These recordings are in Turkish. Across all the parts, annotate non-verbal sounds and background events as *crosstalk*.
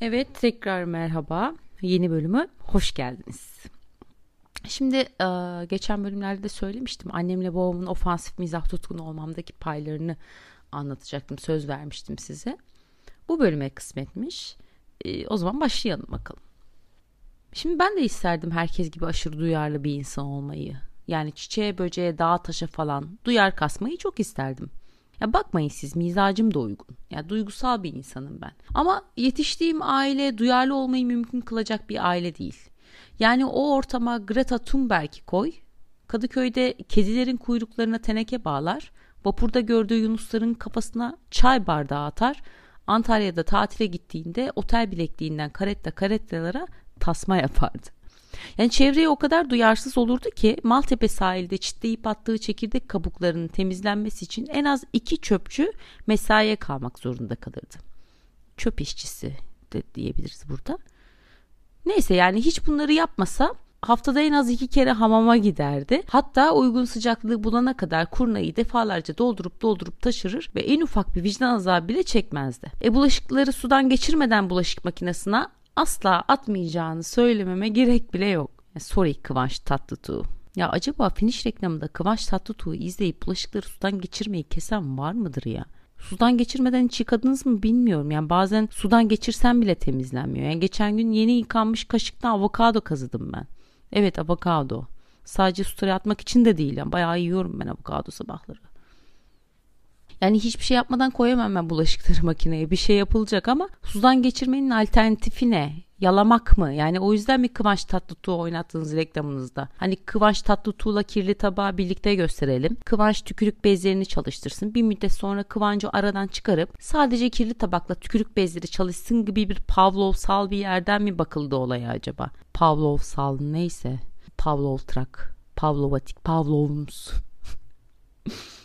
Evet tekrar merhaba. Yeni bölümü hoş geldiniz. Şimdi e, geçen bölümlerde de söylemiştim. Annemle babamın ofansif mizah tutkunu olmamdaki paylarını anlatacaktım. Söz vermiştim size. Bu bölüme kısmetmiş. E, o zaman başlayalım bakalım. Şimdi ben de isterdim herkes gibi aşırı duyarlı bir insan olmayı. Yani çiçeğe, böceğe, dağa, taşa falan duyar kasmayı çok isterdim. Ya bakmayın siz mizacım da uygun. Ya duygusal bir insanım ben. Ama yetiştiğim aile duyarlı olmayı mümkün kılacak bir aile değil. Yani o ortama Greta Thunberg'i koy. Kadıköy'de kedilerin kuyruklarına teneke bağlar. Vapurda gördüğü yunusların kafasına çay bardağı atar. Antalya'da tatile gittiğinde otel bilekliğinden karetta karettalara tasma yapardı. Yani çevreye o kadar duyarsız olurdu ki Maltepe sahilde çitleyip attığı çekirdek kabuklarının temizlenmesi için en az iki çöpçü mesaiye kalmak zorunda kalırdı. Çöp işçisi de diyebiliriz burada. Neyse yani hiç bunları yapmasa haftada en az iki kere hamama giderdi. Hatta uygun sıcaklığı bulana kadar kurnayı defalarca doldurup doldurup taşırır ve en ufak bir vicdan azabı bile çekmezdi. E bulaşıkları sudan geçirmeden bulaşık makinesine asla atmayacağını söylememe gerek bile yok. Sorry Kıvanç Tatlıtuğ. Ya acaba finish reklamında Kıvanç Tatlıtuğ'u izleyip bulaşıkları sudan geçirmeyi kesen var mıdır ya? Sudan geçirmeden hiç yıkadınız mı bilmiyorum. Yani bazen sudan geçirsem bile temizlenmiyor. Yani geçen gün yeni yıkanmış kaşıktan avokado kazıdım ben. Evet avokado. Sadece story atmak için de değil. Yani bayağı yiyorum ben avokado sabahları. Yani hiçbir şey yapmadan koyamam ben bulaşıkları *laughs* makineye. Bir şey yapılacak ama sudan geçirmenin alternatifi ne? Yalamak mı? Yani o yüzden mi Kıvanç Tatlıtuğ oynattığınız reklamınızda? Hani Kıvanç Tatlıtuğ'la kirli tabağı birlikte gösterelim. Kıvanç tükürük bezlerini çalıştırsın. Bir müddet sonra Kıvancı aradan çıkarıp sadece kirli tabakla tükürük bezleri çalışsın gibi bir Pavlovsal bir yerden mi bakıldı olaya acaba? Pavlovsal neyse. Pavlov trak. Pavlovatik. Pavlovums. *laughs*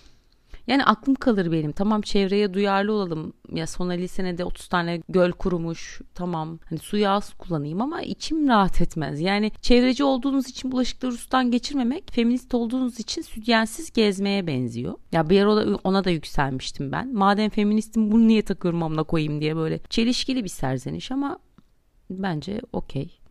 Yani aklım kalır benim. Tamam çevreye duyarlı olalım. Ya son 50 senede 30 tane göl kurumuş. Tamam hani suyu az kullanayım ama içim rahat etmez. Yani çevreci olduğunuz için bulaşıkları ustan geçirmemek feminist olduğunuz için sütyensiz gezmeye benziyor. Ya bir ara ona da yükselmiştim ben. Madem feministim bunu niye takıyorum amına koyayım diye böyle çelişkili bir serzeniş ama bence okey.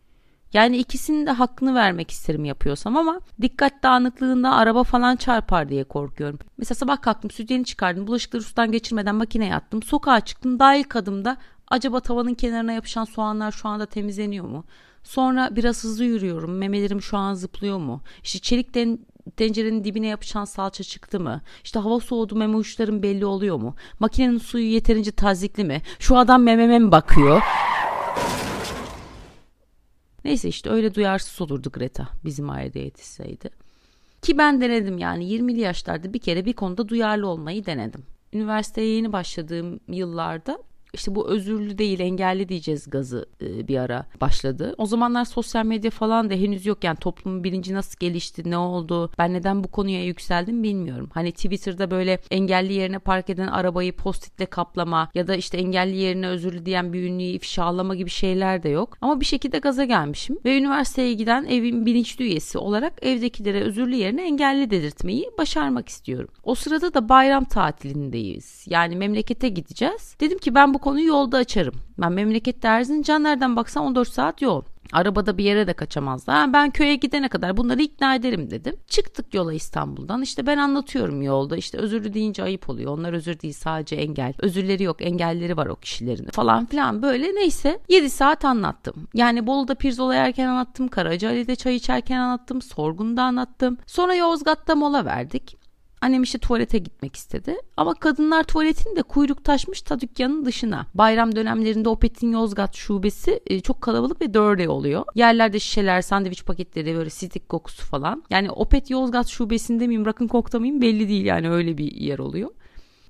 Yani ikisinin de hakkını vermek isterim yapıyorsam ama dikkat dağınıklığında araba falan çarpar diye korkuyorum. Mesela sabah kalktım sütyeni çıkardım bulaşıkları sudan geçirmeden makineye attım. Sokağa çıktım daha ilk adımda acaba tavanın kenarına yapışan soğanlar şu anda temizleniyor mu? Sonra biraz hızlı yürüyorum memelerim şu an zıplıyor mu? İşte çelikten tencerenin dibine yapışan salça çıktı mı? İşte hava soğudu meme uçlarım belli oluyor mu? Makinenin suyu yeterince tazikli mi? Şu adam mememe mi bakıyor? Neyse işte öyle duyarsız olurdu Greta bizim ailede yetişseydi. Ki ben denedim yani 20'li yaşlarda bir kere bir konuda duyarlı olmayı denedim. Üniversiteye yeni başladığım yıllarda işte bu özürlü değil engelli diyeceğiz gazı e, bir ara başladı. O zamanlar sosyal medya falan da henüz yok yani toplumun bilinci nasıl gelişti ne oldu ben neden bu konuya yükseldim bilmiyorum. Hani Twitter'da böyle engelli yerine park eden arabayı postitle kaplama ya da işte engelli yerine özürlü diyen bir ünlüyü ifşalama gibi şeyler de yok. Ama bir şekilde gaza gelmişim ve üniversiteye giden evin bilinçli üyesi olarak evdekilere özürlü yerine engelli dedirtmeyi başarmak istiyorum. O sırada da bayram tatilindeyiz. Yani memlekete gideceğiz. Dedim ki ben bu konuyu yolda açarım. Ben memlekette Erzincan nereden baksan 14 saat yol. Arabada bir yere de kaçamazlar. Ben köye gidene kadar bunları ikna ederim dedim. Çıktık yola İstanbul'dan. İşte ben anlatıyorum yolda. İşte özürlü deyince ayıp oluyor. Onlar özür değil sadece engel. Özürleri yok engelleri var o kişilerin falan filan böyle neyse 7 saat anlattım. Yani Bolu'da pirzola yerken anlattım. Karacaali'de çay içerken anlattım. Sorgun'da anlattım. Sonra Yozgat'ta mola verdik. Annem işte tuvalete gitmek istedi. Ama kadınlar tuvaletinde kuyruk taşmış ta dükkanın dışına. Bayram dönemlerinde Opet'in Yozgat şubesi e, çok kalabalık ve dirty oluyor. Yerlerde şişeler, sandviç paketleri böyle sitik kokusu falan. Yani Opet Yozgat şubesinde miyim, rakın kokta mıyım belli değil yani öyle bir yer oluyor.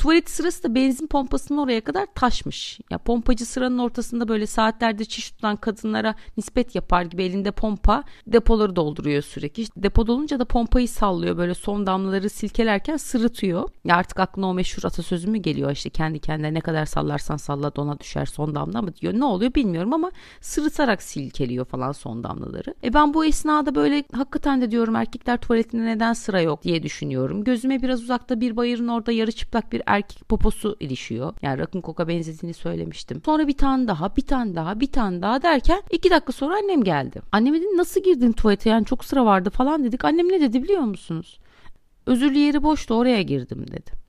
Tuvalet sırası da benzin pompasının oraya kadar taşmış. Ya pompacı sıranın ortasında böyle saatlerde çiş tutan kadınlara nispet yapar gibi elinde pompa depoları dolduruyor sürekli. İşte depo dolunca da pompayı sallıyor böyle son damlaları silkelerken sırıtıyor. Ya artık aklına o meşhur atasözü mü geliyor işte kendi kendine ne kadar sallarsan salla dona düşer son damla mı diyor. Ne oluyor bilmiyorum ama sırıtarak silkeliyor falan son damlaları. E ben bu esnada böyle hakikaten de diyorum erkekler tuvaletinde neden sıra yok diye düşünüyorum. Gözüme biraz uzakta bir bayırın orada yarı çıplak bir erkek poposu ilişiyor. Yani rakın koka benzediğini söylemiştim. Sonra bir tane daha, bir tane daha, bir tane daha derken iki dakika sonra annem geldi. Anneme dedim nasıl girdin tuvalete yani çok sıra vardı falan dedik. Annem ne dedi biliyor musunuz? Özürlü yeri boştu oraya girdim dedi.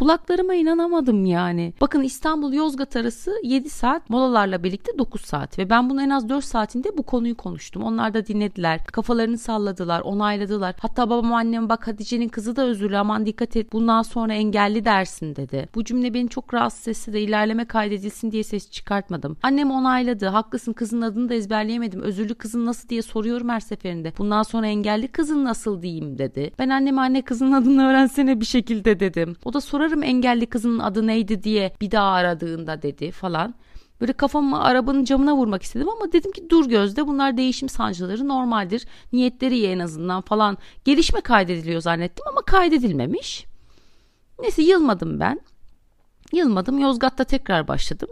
Kulaklarıma inanamadım yani. Bakın İstanbul Yozgat arası 7 saat molalarla birlikte 9 saat ve ben bunu en az 4 saatinde bu konuyu konuştum. Onlar da dinlediler. Kafalarını salladılar, onayladılar. Hatta babam annem bak Hatice'nin kızı da özürlü aman dikkat et bundan sonra engelli dersin dedi. Bu cümle beni çok rahatsız etse de ilerleme kaydedilsin diye ses çıkartmadım. Annem onayladı. Haklısın kızın adını da ezberleyemedim. Özürlü kızın nasıl diye soruyorum her seferinde. Bundan sonra engelli kızın nasıl diyeyim dedi. Ben anneme anne kızın adını öğrensene bir şekilde dedim. O da sorar sorarım engelli kızının adı neydi diye bir daha aradığında dedi falan. Böyle kafamı arabanın camına vurmak istedim ama dedim ki dur gözde bunlar değişim sancıları normaldir. Niyetleri iyi en azından falan. Gelişme kaydediliyor zannettim ama kaydedilmemiş. Neyse yılmadım ben. Yılmadım Yozgat'ta tekrar başladım.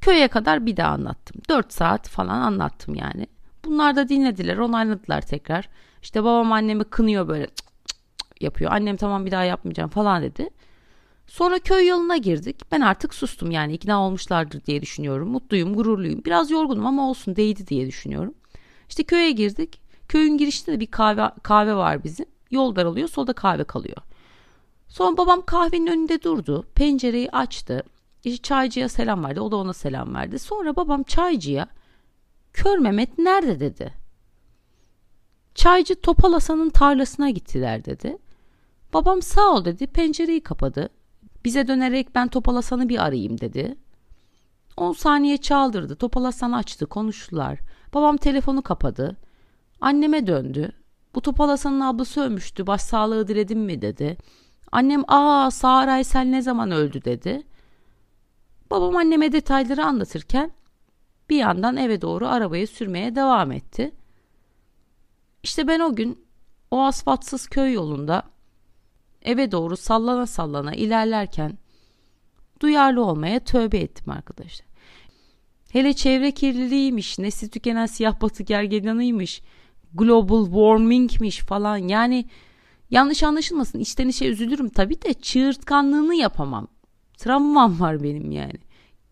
Köye kadar bir daha anlattım. 4 saat falan anlattım yani. Bunlar da dinlediler onayladılar tekrar. İşte babam annemi kınıyor böyle cık cık cık yapıyor. Annem tamam bir daha yapmayacağım falan dedi. Sonra köy yoluna girdik. Ben artık sustum yani ikna olmuşlardır diye düşünüyorum. Mutluyum, gururluyum. Biraz yorgunum ama olsun değdi diye düşünüyorum. İşte köye girdik. Köyün girişinde de bir kahve kahve var bizim. Yol daralıyor, solda kahve kalıyor. Sonra babam kahvenin önünde durdu. Pencereyi açtı. İşte çaycıya selam verdi. O da ona selam verdi. Sonra babam çaycıya Kör Mehmet nerede dedi. Çaycı Topal Hasan'ın tarlasına gittiler dedi. Babam sağ ol dedi. Pencereyi kapadı. Bize dönerek ben Topal Hasan'ı bir arayayım dedi. 10 saniye çaldırdı. Topal Hasan açtı. Konuştular. Babam telefonu kapadı. Anneme döndü. Bu Topal Hasan'ın ablası ölmüştü. Başsağlığı diledim mi dedi. Annem aa Sağır Aysel ne zaman öldü dedi. Babam anneme detayları anlatırken bir yandan eve doğru arabayı sürmeye devam etti. İşte ben o gün o asfaltsız köy yolunda eve doğru sallana sallana ilerlerken duyarlı olmaya tövbe ettim arkadaşlar. Hele çevre kirliliğiymiş, nesli tükenen siyah batı gergedanıymış, global warmingmiş falan yani yanlış anlaşılmasın içten içe üzülürüm tabii de çığırtkanlığını yapamam. Travmam var benim yani.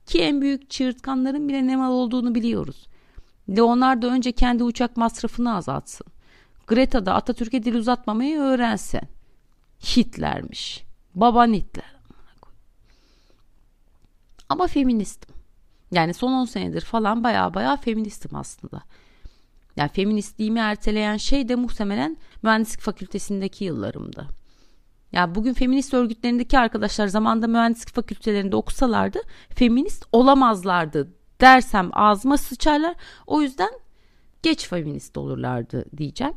Ki en büyük çığırtkanların bile ne mal olduğunu biliyoruz. Leonardo önce kendi uçak masrafını azaltsın. Greta da Atatürk'e dil uzatmamayı öğrensin. Hitler'miş. Baban Hitler. Ama feministim. Yani son 10 senedir falan baya baya feministim aslında. Yani feministliğimi erteleyen şey de muhtemelen mühendislik fakültesindeki yıllarımdı. Ya bugün feminist örgütlerindeki arkadaşlar zamanda mühendislik fakültelerinde okusalardı feminist olamazlardı dersem ağzıma sıçarlar. O yüzden geç feminist olurlardı diyeceğim.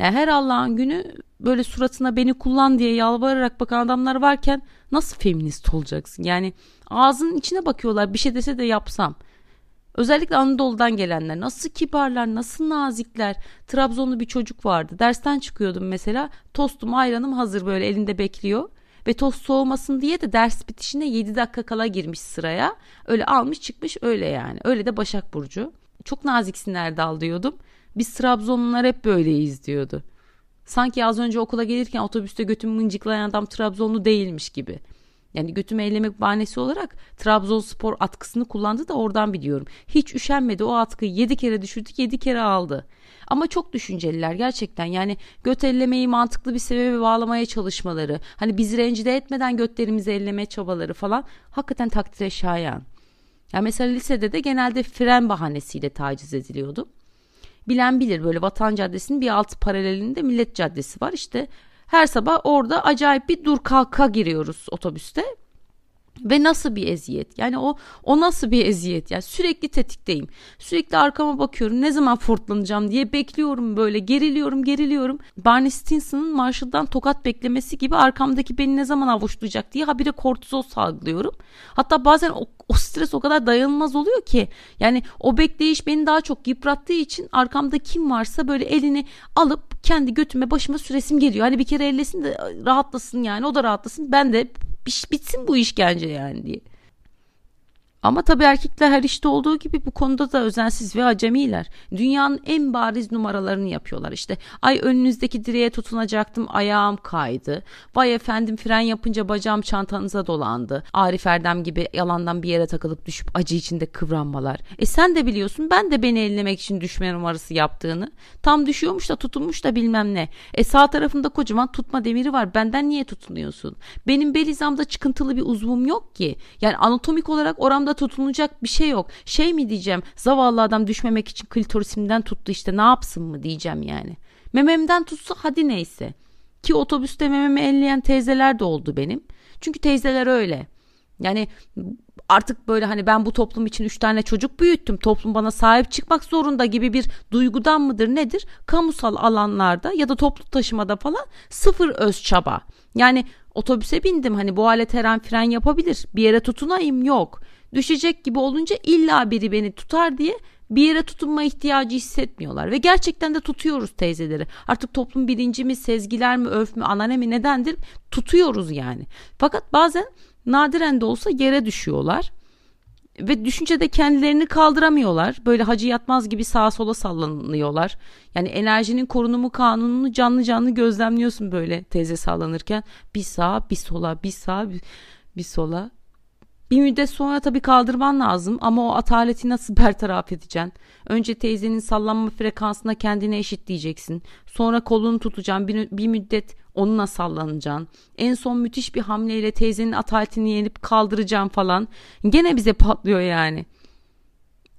Yani her Allah'ın günü böyle suratına beni kullan diye yalvararak bakan adamlar varken nasıl feminist olacaksın? Yani ağzının içine bakıyorlar bir şey dese de yapsam. Özellikle Anadolu'dan gelenler nasıl kibarlar, nasıl nazikler. Trabzonlu bir çocuk vardı. Dersten çıkıyordum mesela. Tostum, ayranım hazır böyle elinde bekliyor. Ve tost soğumasın diye de ders bitişine 7 dakika kala girmiş sıraya. Öyle almış çıkmış öyle yani. Öyle de Başak Burcu. Çok naziksin Erdal diyordum. Biz Trabzonlular hep böyleyiz diyordu. Sanki az önce okula gelirken otobüste götümü mıncıklayan adam Trabzonlu değilmiş gibi. Yani götümü ellemek bahanesi olarak Trabzonspor atkısını kullandı da oradan biliyorum. Hiç üşenmedi o atkıyı 7 kere düşürdük 7 kere aldı. Ama çok düşünceliler gerçekten yani göt ellemeyi mantıklı bir sebebe bağlamaya çalışmaları. Hani bizi rencide etmeden götlerimizi elleme çabaları falan hakikaten takdire şayan. Ya mesela lisede de genelde fren bahanesiyle taciz ediliyordum. Bilen bilir böyle Vatan Caddesi'nin bir alt paralelinde Millet Caddesi var. İşte her sabah orada acayip bir dur kalka giriyoruz otobüste. Ve nasıl bir eziyet? Yani o o nasıl bir eziyet? Yani sürekli tetikteyim. Sürekli arkama bakıyorum. Ne zaman fırtlanacağım diye bekliyorum böyle. Geriliyorum, geriliyorum. Barney Stinson'ın Marshall'dan tokat beklemesi gibi arkamdaki beni ne zaman avuçlayacak diye habire kortizol salgılıyorum. Hatta bazen o, o stres o kadar dayanılmaz oluyor ki. Yani o bekleyiş beni daha çok yıprattığı için arkamda kim varsa böyle elini alıp kendi götüme başıma süresim geliyor. Hani bir kere ellesin de rahatlasın yani o da rahatlasın. Ben de bitsin bu işkence yani diye. Ama tabii erkekler her işte olduğu gibi bu konuda da özensiz ve acemiler. Dünyanın en bariz numaralarını yapıyorlar. İşte ay önünüzdeki direğe tutunacaktım ayağım kaydı. Vay efendim fren yapınca bacağım çantanıza dolandı. Arif Erdem gibi yalandan bir yere takılıp düşüp acı içinde kıvranmalar. E sen de biliyorsun ben de beni ellemek için düşme numarası yaptığını. Tam düşüyormuş da tutunmuş da bilmem ne. E sağ tarafında kocaman tutma demiri var. Benden niye tutunuyorsun? Benim bel hizamda çıkıntılı bir uzvum yok ki. Yani anatomik olarak oramda tutunacak bir şey yok. Şey mi diyeceğim zavallı adam düşmemek için klitorisimden tuttu işte ne yapsın mı diyeceğim yani. Mememden tutsa hadi neyse. Ki otobüste mememi elleyen teyzeler de oldu benim. Çünkü teyzeler öyle. Yani artık böyle hani ben bu toplum için üç tane çocuk büyüttüm. Toplum bana sahip çıkmak zorunda gibi bir duygudan mıdır nedir? Kamusal alanlarda ya da toplu taşımada falan sıfır öz çaba. Yani otobüse bindim hani bu alet her an fren yapabilir. Bir yere tutunayım yok. Düşecek gibi olunca illa biri beni tutar diye bir yere tutunma ihtiyacı hissetmiyorlar ve gerçekten de tutuyoruz teyzeleri. Artık toplum bilinci mi, sezgiler mi, öf mü, anane mi nedendir tutuyoruz yani. Fakat bazen nadiren de olsa yere düşüyorlar ve düşünce de kendilerini kaldıramıyorlar. Böyle hacı yatmaz gibi sağa sola sallanıyorlar. Yani enerjinin korunumu kanununu canlı canlı gözlemliyorsun böyle teyze sallanırken. Bir sağa bir sola bir sağa bir, bir sola bir müddet sonra tabii kaldırman lazım ama o ataleti nasıl *laughs* bertaraf edeceksin? Önce teyzenin sallanma frekansına kendine eşitleyeceksin. Sonra kolunu tutacaksın. Bir, bir müddet onunla sallanacaksın. En son müthiş bir hamleyle teyzenin ataletini yenip kaldıracaksın falan. Gene bize patlıyor yani.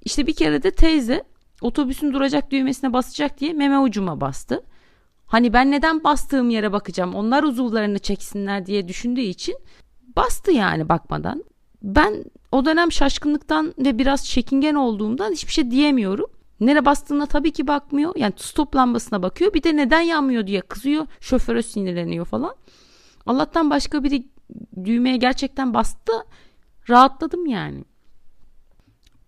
İşte bir kere de teyze otobüsün duracak düğmesine basacak diye meme ucuma bastı. Hani ben neden bastığım yere bakacağım onlar uzuvlarını çeksinler diye düşündüğü için bastı yani bakmadan ben o dönem şaşkınlıktan ve biraz çekingen olduğumdan hiçbir şey diyemiyorum. Nere bastığına tabii ki bakmıyor. Yani stop lambasına bakıyor. Bir de neden yanmıyor diye kızıyor. Şoföre sinirleniyor falan. Allah'tan başka biri düğmeye gerçekten bastı. Rahatladım yani.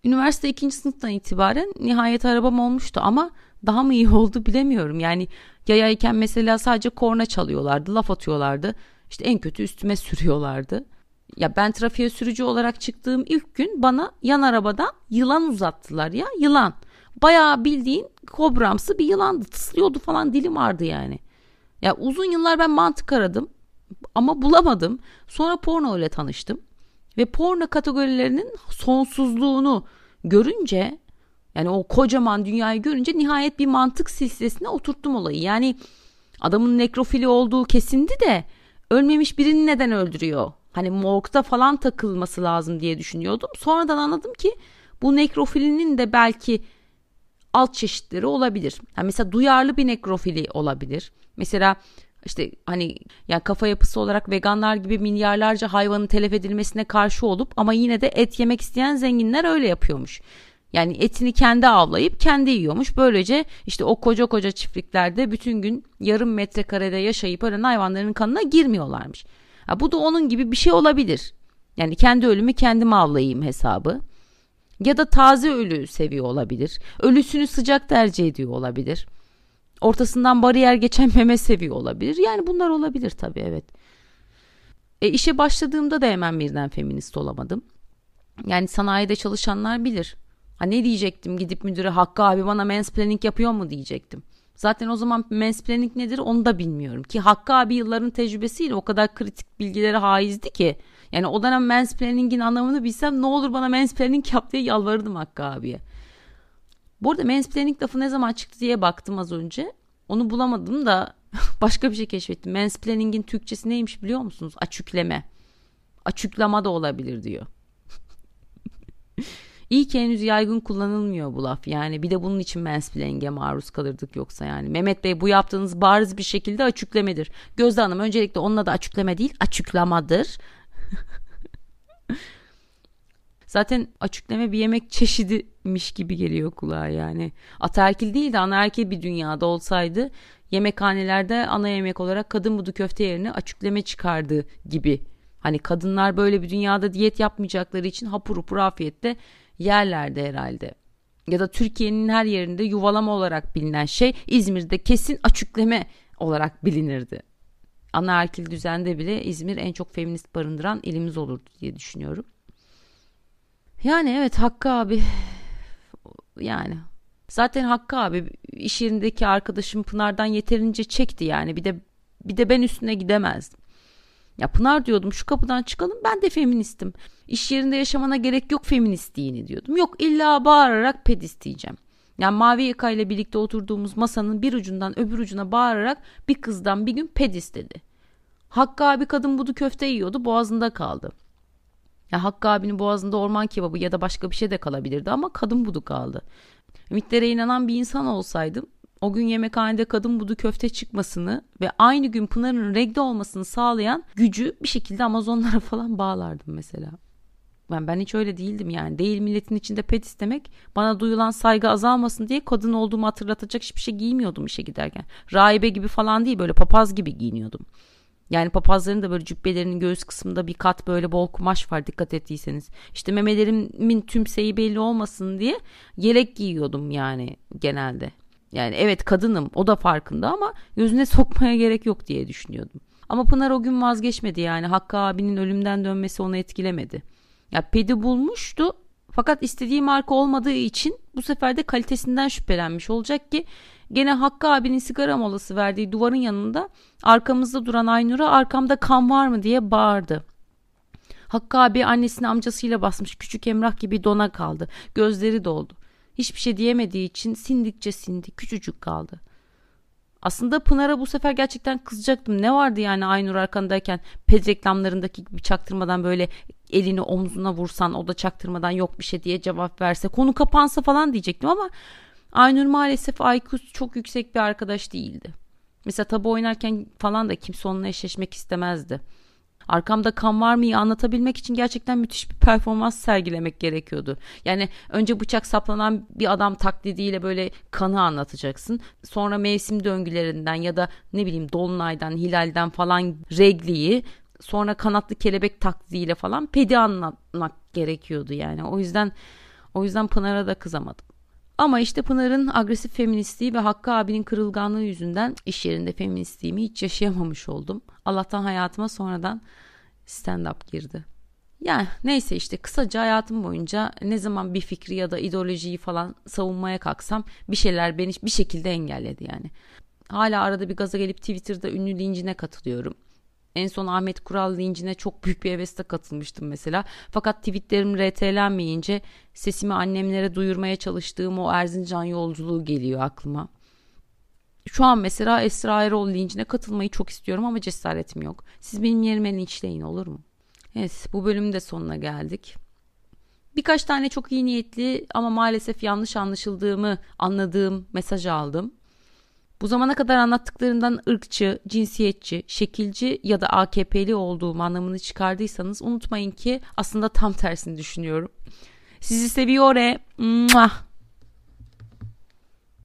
Üniversite ikinci sınıftan itibaren nihayet arabam olmuştu ama daha mı iyi oldu bilemiyorum. Yani yayayken mesela sadece korna çalıyorlardı, laf atıyorlardı. İşte en kötü üstüme sürüyorlardı. Ya ben trafiğe sürücü olarak çıktığım ilk gün bana yan arabadan yılan uzattılar ya yılan. Bayağı bildiğin kobramsı bir yılandı tıslıyordu falan dilim vardı yani. Ya uzun yıllar ben mantık aradım ama bulamadım. Sonra porno ile tanıştım. Ve porno kategorilerinin sonsuzluğunu görünce yani o kocaman dünyayı görünce nihayet bir mantık silsilesine oturttum olayı. Yani adamın nekrofili olduğu kesindi de ölmemiş birini neden öldürüyor? Hani morgda falan takılması lazım diye düşünüyordum. Sonradan anladım ki bu nekrofilinin de belki alt çeşitleri olabilir. Yani mesela duyarlı bir nekrofili olabilir. Mesela işte hani yani kafa yapısı olarak veganlar gibi milyarlarca hayvanın telef edilmesine karşı olup ama yine de et yemek isteyen zenginler öyle yapıyormuş. Yani etini kendi avlayıp kendi yiyormuş. Böylece işte o koca koca çiftliklerde bütün gün yarım metrekarede yaşayıp ölen hayvanların kanına girmiyorlarmış. Ha, bu da onun gibi bir şey olabilir. Yani kendi ölümü kendim avlayayım hesabı. Ya da taze ölü seviyor olabilir. Ölüsünü sıcak tercih ediyor olabilir. Ortasından bariyer geçen *laughs* meme seviyor olabilir. Yani bunlar olabilir tabii evet. E işe başladığımda da hemen birden feminist olamadım. Yani sanayide çalışanlar bilir. Ha ne diyecektim gidip müdüre Hakkı abi bana mansplaining yapıyor mu diyecektim. Zaten o zaman mansplaining nedir onu da bilmiyorum. Ki Hakkı abi yılların tecrübesiyle o kadar kritik bilgilere haizdi ki. Yani o dönem mansplaining'in anlamını bilsem ne olur bana mansplaining yap diye yalvarırdım Hakkı abiye. Bu arada mansplaining lafı ne zaman çıktı diye baktım az önce. Onu bulamadım da *laughs* başka bir şey keşfettim. Mansplaining'in Türkçesi neymiş biliyor musunuz? Açükleme. Açıklama da olabilir diyor. *laughs* İyi ki henüz yaygın kullanılmıyor bu laf. Yani bir de bunun için mansplaining'e maruz kalırdık yoksa yani. Mehmet Bey bu yaptığınız bariz bir şekilde açıklamedir. Gözde Hanım öncelikle onunla da açıklama değil açıklamadır. *laughs* Zaten açıklama bir yemek çeşidimiş gibi geliyor kulağa yani. Ataerkil değil de anaerkil bir dünyada olsaydı yemekhanelerde ana yemek olarak kadın budu köfte yerine açıklama çıkardı gibi. Hani kadınlar böyle bir dünyada diyet yapmayacakları için hapur hapur afiyette yerlerde herhalde. Ya da Türkiye'nin her yerinde yuvalama olarak bilinen şey İzmir'de kesin açıkleme olarak bilinirdi. Anaerkil düzende bile İzmir en çok feminist barındıran ilimiz olurdu diye düşünüyorum. Yani evet Hakkı abi yani zaten Hakkı abi iş yerindeki arkadaşım Pınar'dan yeterince çekti yani bir de bir de ben üstüne gidemezdim. Ya Pınar diyordum şu kapıdan çıkalım ben de feministim. İş yerinde yaşamana gerek yok feministliğini diyordum. Yok illa bağırarak ped isteyeceğim. Yani Mavi Yaka ile birlikte oturduğumuz masanın bir ucundan öbür ucuna bağırarak bir kızdan bir gün ped istedi. Hakkı abi kadın budu köfte yiyordu boğazında kaldı. Ya Hakkı abinin boğazında orman kebabı ya da başka bir şey de kalabilirdi ama kadın budu kaldı. Ümitlere inanan bir insan olsaydım o gün yemekhanede kadın budu köfte çıkmasını ve aynı gün Pınar'ın regle olmasını sağlayan gücü bir şekilde Amazonlara *laughs* falan bağlardım mesela. Ben, ben hiç öyle değildim yani. Değil milletin içinde pet istemek bana duyulan saygı azalmasın diye kadın olduğumu hatırlatacak hiçbir şey giymiyordum işe giderken. Rahibe gibi falan değil böyle papaz gibi giyiniyordum. Yani papazların da böyle cübbelerinin göğüs kısmında bir kat böyle bol kumaş var dikkat ettiyseniz. İşte memelerimin tümseyi belli olmasın diye yelek giyiyordum yani genelde. Yani evet kadınım o da farkında ama gözüne *laughs* sokmaya gerek yok diye düşünüyordum. Ama Pınar o gün vazgeçmedi yani Hakkı abinin ölümden dönmesi onu etkilemedi. Ya pedi bulmuştu fakat istediği marka olmadığı için bu sefer de kalitesinden şüphelenmiş olacak ki gene Hakkı abinin sigara molası verdiği duvarın yanında arkamızda duran Aynur'a arkamda kan var mı diye bağırdı. Hakkı abi annesini amcasıyla basmış küçük Emrah gibi dona kaldı. Gözleri doldu. Hiçbir şey diyemediği için sindikçe sindi. Küçücük kaldı. Aslında Pınar'a bu sefer gerçekten kızacaktım. Ne vardı yani Aynur arkandayken ped reklamlarındaki gibi çaktırmadan böyle elini omzuna vursan o da çaktırmadan yok bir şey diye cevap verse konu kapansa falan diyecektim ama Aynur maalesef IQ çok yüksek bir arkadaş değildi. Mesela tabu oynarken falan da kimse onunla eşleşmek istemezdi. Arkamda kan var mıyı anlatabilmek için gerçekten müthiş bir performans sergilemek gerekiyordu. Yani önce bıçak saplanan bir adam taklidiyle böyle kanı anlatacaksın. Sonra mevsim döngülerinden ya da ne bileyim dolunaydan, hilalden falan regliyi sonra kanatlı kelebek taklidiyle falan pedi anlatmak gerekiyordu yani. O yüzden o yüzden Pınar'a da kızamadım. Ama işte Pınar'ın agresif feministliği ve Hakkı abinin kırılganlığı yüzünden iş yerinde feministliğimi hiç yaşayamamış oldum. Allah'tan hayatıma sonradan stand-up girdi. Yani neyse işte kısaca hayatım boyunca ne zaman bir fikri ya da ideolojiyi falan savunmaya kalksam bir şeyler beni bir şekilde engelledi yani. Hala arada bir gaza gelip Twitter'da ünlü lincine katılıyorum. En son Ahmet Kural lincine çok büyük bir hevesle katılmıştım mesela. Fakat tweetlerim RT'lenmeyince sesimi annemlere duyurmaya çalıştığım o Erzincan yolculuğu geliyor aklıma. Şu an mesela Esra Erol lincine katılmayı çok istiyorum ama cesaretim yok. Siz benim yerime linçleyin olur mu? Evet bu bölümün de sonuna geldik. Birkaç tane çok iyi niyetli ama maalesef yanlış anlaşıldığımı anladığım mesaj aldım. Bu zamana kadar anlattıklarından ırkçı, cinsiyetçi, şekilci ya da AKP'li olduğum anlamını çıkardıysanız unutmayın ki aslında tam tersini düşünüyorum. Sizi seviyor. Mua.